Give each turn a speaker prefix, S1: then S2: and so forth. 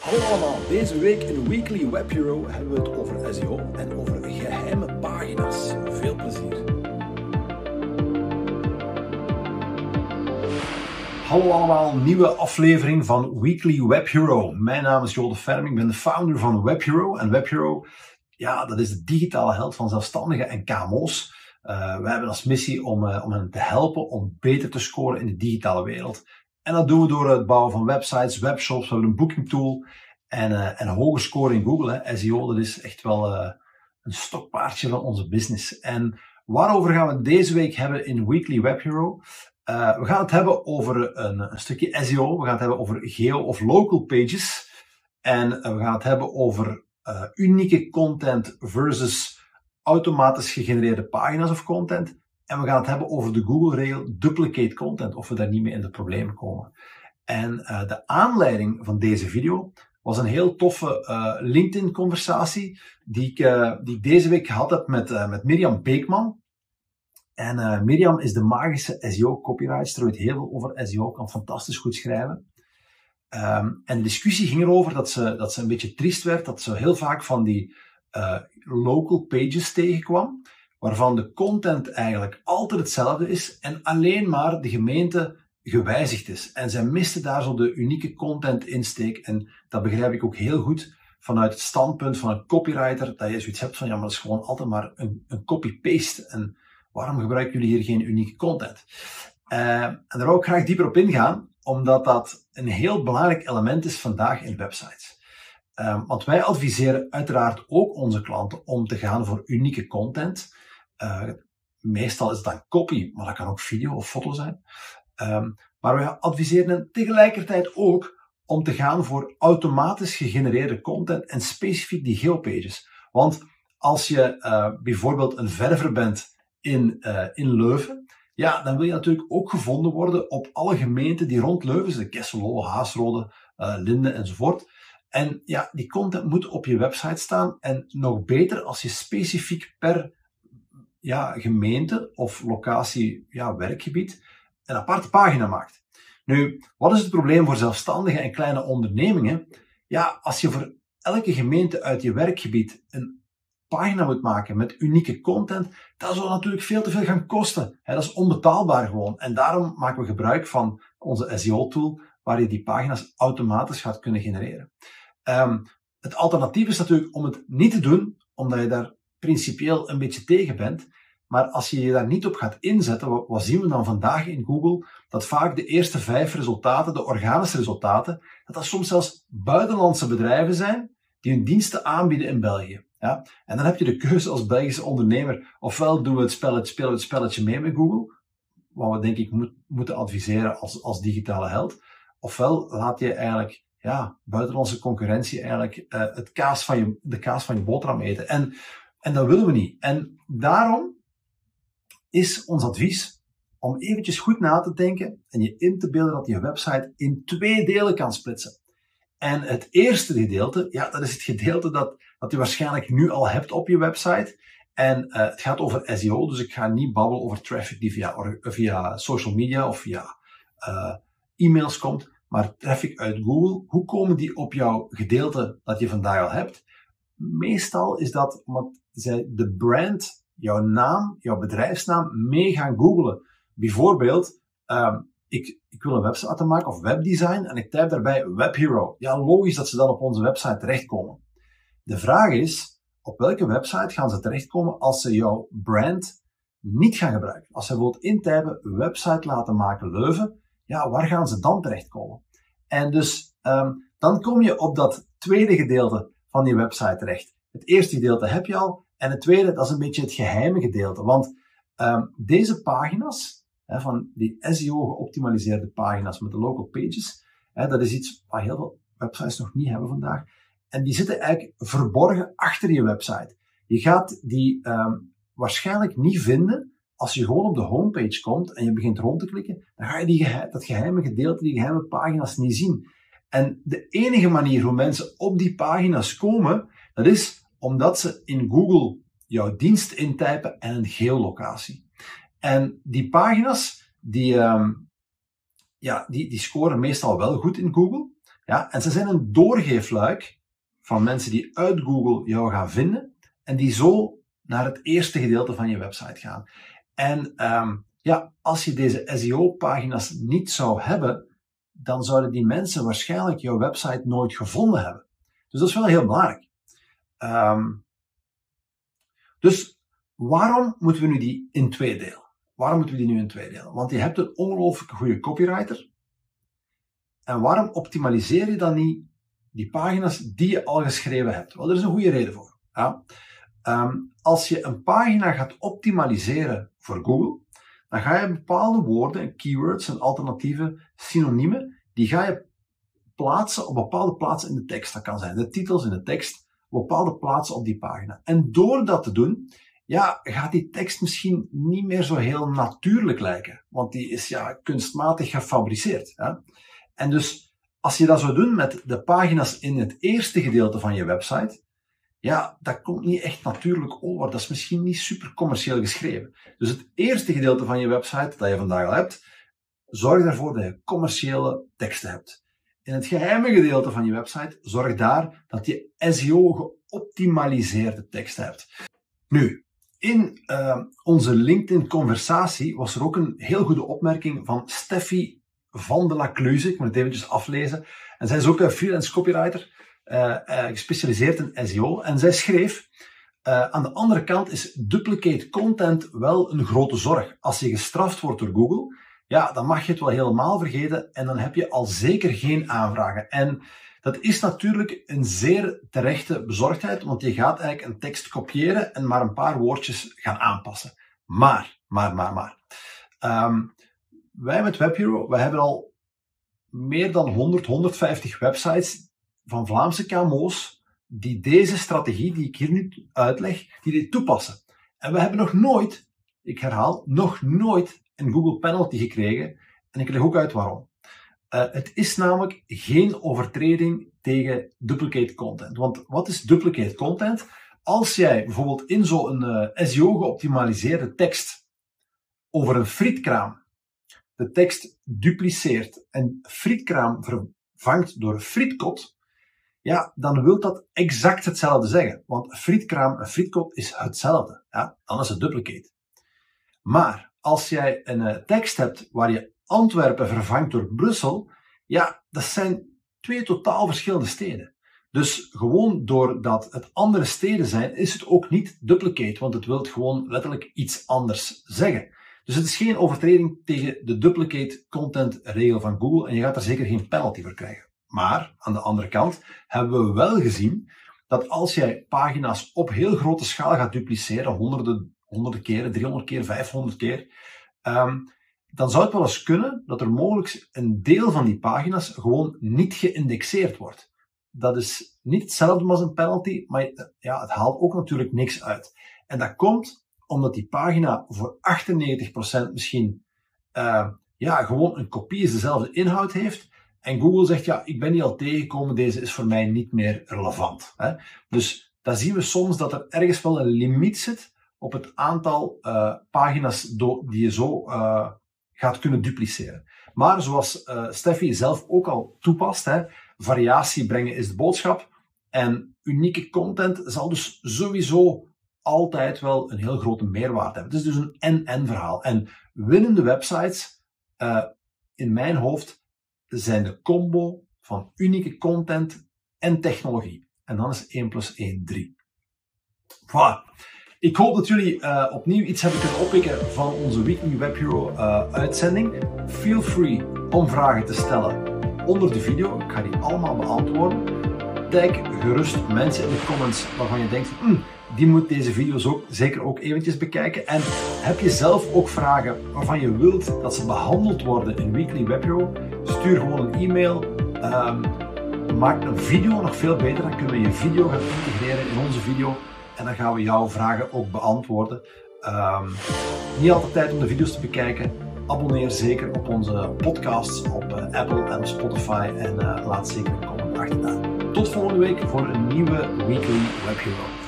S1: Hallo allemaal, deze week in Weekly Web Hero hebben we het over SEO en over geheime pagina's. Veel plezier. Hallo allemaal, nieuwe aflevering van Weekly Web Hero. Mijn naam is Jode Ferm, ik ben de founder van Web Hero. En Web Hero, ja, dat is de digitale held van zelfstandigen en KMO's. Uh, we hebben als missie om, uh, om hen te helpen om beter te scoren in de digitale wereld. En dat doen we door het bouwen van websites, webshops, we hebben een booking tool en, uh, en hoge score in Google. SEO, dat is echt wel een stokpaardje van onze business. En waarover gaan we deze week hebben in Weekly Web Hero? we gaan het hebben over een, een, stukje SEO, we gaan het hebben over geo of local pages. En we gaan het hebben over unieke content versus automatisch gegenereerde pagina's of content. En we gaan het hebben over de Google-regel duplicate content, of we daar niet mee in de problemen komen. En uh, de aanleiding van deze video was een heel toffe uh, LinkedIn-conversatie die ik, uh, die ik deze week gehad heb met, met Mirjam Beekman. En Mirjam is de magische SEO-copywriter, weet heel veel over SEO, kan fantastisch goed schrijven. Um, en de discussie ging erover dat ze, dat ze een beetje triest werd, dat ze heel vaak van die local pages tegenkwam, waarvan de content eigenlijk altijd hetzelfde is en alleen maar de gemeente gewijzigd is. En zij miste daar zo de unieke content insteek en dat begrijp ik ook heel goed vanuit het standpunt van een copywriter, dat je zoiets hebt van ja, maar dat is gewoon altijd maar een, een copy-paste en waarom gebruiken jullie hier geen unieke content? Uh, en daar wil ik graag dieper op ingaan, omdat dat een heel belangrijk element is vandaag in websites. Um, want wij adviseren uiteraard ook onze klanten om te gaan voor unieke content. Uh, meestal is dan copy, maar dat kan ook video of foto zijn. Um, maar wij adviseren tegelijkertijd ook om te gaan voor automatisch gegenereerde content en specifiek die geopages. Want als je uh, bijvoorbeeld een verver bent in, uh, in Leuven, ja, dan wil je natuurlijk ook gevonden worden op alle gemeenten die rond Leuven zitten. Kesselo, Haasrode, uh, Linde enzovoort. En ja, die content moet op je website staan. En nog beter als je specifiek per ja, gemeente of locatie, ja, werkgebied, een aparte pagina maakt. Nu, wat is het probleem voor zelfstandigen en kleine ondernemingen? Ja, als je voor elke gemeente uit je werkgebied een pagina moet maken met unieke content, dat zal natuurlijk veel te veel gaan kosten. dat is onbetaalbaar gewoon. En daarom maken we gebruik van onze SEO-tool, waar je die pagina's automatisch gaat kunnen genereren. Um, het alternatief is natuurlijk om het niet te doen, omdat je daar principieel een beetje tegen bent. Maar als je je daar niet op gaat inzetten, wat, zien we dan vandaag in Google? Dat vaak de eerste vijf resultaten, de organische resultaten, dat dat soms zelfs buitenlandse bedrijven zijn die hun diensten aanbieden in België. Ja? En dan heb je de keuze als Belgische ondernemer, ofwel doen we het spelletje, het spelletje mee met Google, wat we denk ik moet, moeten adviseren als, als digitale held, ofwel laat je eigenlijk ja, buitenlandse concurrentie eigenlijk uh, het kaas van je, de kaas van je boterham eten. En, en dat willen we niet. En daarom is ons advies om eventjes goed na te denken en je in te beelden dat je website in twee delen kan splitsen. En het eerste gedeelte, ja, dat is het gedeelte dat, dat je waarschijnlijk nu al hebt op je website. En uh, het gaat over SEO, dus ik ga niet babbelen over traffic die via, via social media of via uh, e-mails komt. Maar traffic uit Google, hoe komen die op jouw gedeelte dat je vandaag al hebt? Meestal is dat omdat zij de brand, jouw naam, jouw bedrijfsnaam mee gaan googlen. Bijvoorbeeld, um, ik, ik wil een website maken of webdesign en ik type daarbij WebHero. Ja, logisch dat ze dan op onze website terechtkomen. De vraag is, op welke website gaan ze terechtkomen als ze jouw brand niet gaan gebruiken? Als ze bijvoorbeeld intypen website laten maken Leuven, ja, waar gaan ze dan terechtkomen? En dus um, dan kom je op dat tweede gedeelte van die website terecht. Het eerste gedeelte heb je al. En het tweede, dat is een beetje het geheime gedeelte. Want um, deze pagina's, hè, van die SEO-geoptimaliseerde pagina's met de local pages, hè, dat is iets wat heel veel websites nog niet hebben vandaag. En die zitten eigenlijk verborgen achter je website. Je gaat die um, waarschijnlijk niet vinden als je gewoon op de homepage komt en je begint rond te klikken, dan ga je die dat geheime gedeelte, die geheime pagina's niet zien. En de enige manier hoe mensen op die pagina's komen, dat is omdat ze in Google jouw dienst intypen en een geolocatie. En die pagina's, die, um, ja, die, die scoren meestal wel goed in Google. Ja, en ze zijn een doorgeefluik van mensen die uit Google jou gaan vinden en die zo naar het eerste gedeelte van je website gaan. En ehm, ja, als je deze SEO-pagina's niet zou hebben, dan zouden die mensen waarschijnlijk jouw website nooit gevonden hebben. Dus dat is wel heel belangrijk. Ehm, dus waarom moeten we nu die in twee delen? Waarom moeten we die nu in twee delen? Want je hebt een ongelooflijk goede copywriter. En waarom optimaliseer je dan niet die pagina's die je al geschreven hebt? Wel, er is een goede reden voor. Ja. Ehm, als je een pagina gaat optimaliseren voor Google, dan ga je bepaalde woorden, keywords en alternatieve synoniemen, die ga je plaatsen op bepaalde plaatsen in de tekst. Dat kan zijn de titels in de tekst, bepaalde plaatsen op die pagina. En door dat te doen, ja, gaat die tekst misschien niet meer zo heel natuurlijk lijken. Want die is ja kunstmatig gefabriceerd. Hè? En dus, als je dat zou doen met de pagina's in het eerste gedeelte van je website, ja, dat komt niet echt natuurlijk over. Dat is misschien niet super commercieel geschreven. Dus het eerste gedeelte van je website dat je vandaag al hebt, zorg ervoor dat je commerciële teksten hebt. In het geheime gedeelte van je website, zorg daar dat je SEO geoptimaliseerde teksten hebt. Nu, in uh, onze LinkedIn-conversatie was er ook een heel goede opmerking van Steffi van de la Cluze. Ik moet het eventjes aflezen. En zij is ook een freelance copywriter, uh, uh, gespecialiseerd in SEO. En zij schreef, aan de andere kant is duplicate content wel een grote zorg. Als je gestraft wordt door Google, ja, dan mag je het wel helemaal vergeten en dan heb je al zeker geen aanvragen. En dat is natuurlijk een zeer terechte bezorgdheid, want je gaat eigenlijk een tekst kopiëren en maar een paar woordjes gaan aanpassen. Maar, maar, maar, maar. Um, wij met WebHero, wij hebben al meer dan 100, 150 websites van Vlaamse KMO's die deze strategie die ik hier nu uitleg, die dit toepassen. En we hebben nog nooit, ik herhaal, nog nooit een Google penalty gekregen. En ik leg ook uit waarom. Uh, het is namelijk geen overtreding tegen duplicate content. Want wat is duplicate content? Als jij bijvoorbeeld in zo'n uh, eh, SEO geoptimaliseerde tekst over een frietkraam de tekst dupliceert en frietkraam vervangt door frietkot, ja, dan wil dat exact hetzelfde zeggen. Want frietkraam en frietkot is hetzelfde. Ja, dan is het duplicate. Maar als jij een uh, tekst hebt waar je Antwerpen vervangt door Brussel, ja, dat zijn twee totaal verschillende steden. Dus gewoon doordat het andere steden zijn, is het ook niet duplicate, want het wil gewoon letterlijk iets anders zeggen. Dus het is geen overtreding tegen de duplicate content regel van Google en je gaat er zeker geen penalty voor krijgen. Maar aan de andere kant hebben we wel gezien dat als jij pagina's op heel grote schaal gaat dupliceren, honderden, honderden keren, 300 keer, 500 keer, um, dan zou het wel eens kunnen dat er mogelijk een deel van die pagina's gewoon niet geïndexeerd wordt. Dat is niet hetzelfde als een penalty, maar ja, het haalt ook natuurlijk niks uit. En dat komt omdat die pagina voor 98% misschien uh, ja, gewoon een kopie is, dezelfde inhoud heeft. En Google zegt, ja, ik ben die al tegengekomen, deze is voor mij niet meer relevant. Hè? Dus daar zien we soms dat er ergens wel een limiet zit op het aantal uh, pagina's die je zo uh, gaat kunnen dupliceren. Maar zoals uh, Steffi zelf ook al toepast, hè, variatie brengen is de boodschap. En unieke content zal dus sowieso altijd wel een heel grote meerwaarde hebben. Het is dus een en-en verhaal. En winnende websites, in mijn hoofd, zijn de combo van unieke content en technologie. En dan is 1 plus 1 3. Voilà. Ik hoop dat jullie uh, opnieuw iets hebben kunnen oppikken van onze Weekly Web Hero uh, uitzending. Feel free om vragen te stellen onder de video. Ik ga die allemaal beantwoorden. Tag gerust mensen in de comments waarvan je denkt, hm, die moet deze video's ook zeker ook eventjes bekijken. En heb je zelf ook vragen waarvan je wilt dat ze behandeld worden in Weekly Web? Stuur gewoon een e-mail. Um, maak een video nog veel beter. Dan kunnen we je video gaan integreren in onze video. En dan gaan we jouw vragen ook beantwoorden. Um, niet altijd tijd om de video's te bekijken. Abonneer zeker op onze podcasts op uh, Apple en Spotify. En uh, laat zeker een comment achter. Tot volgende week voor een nieuwe Weekly Web Hero.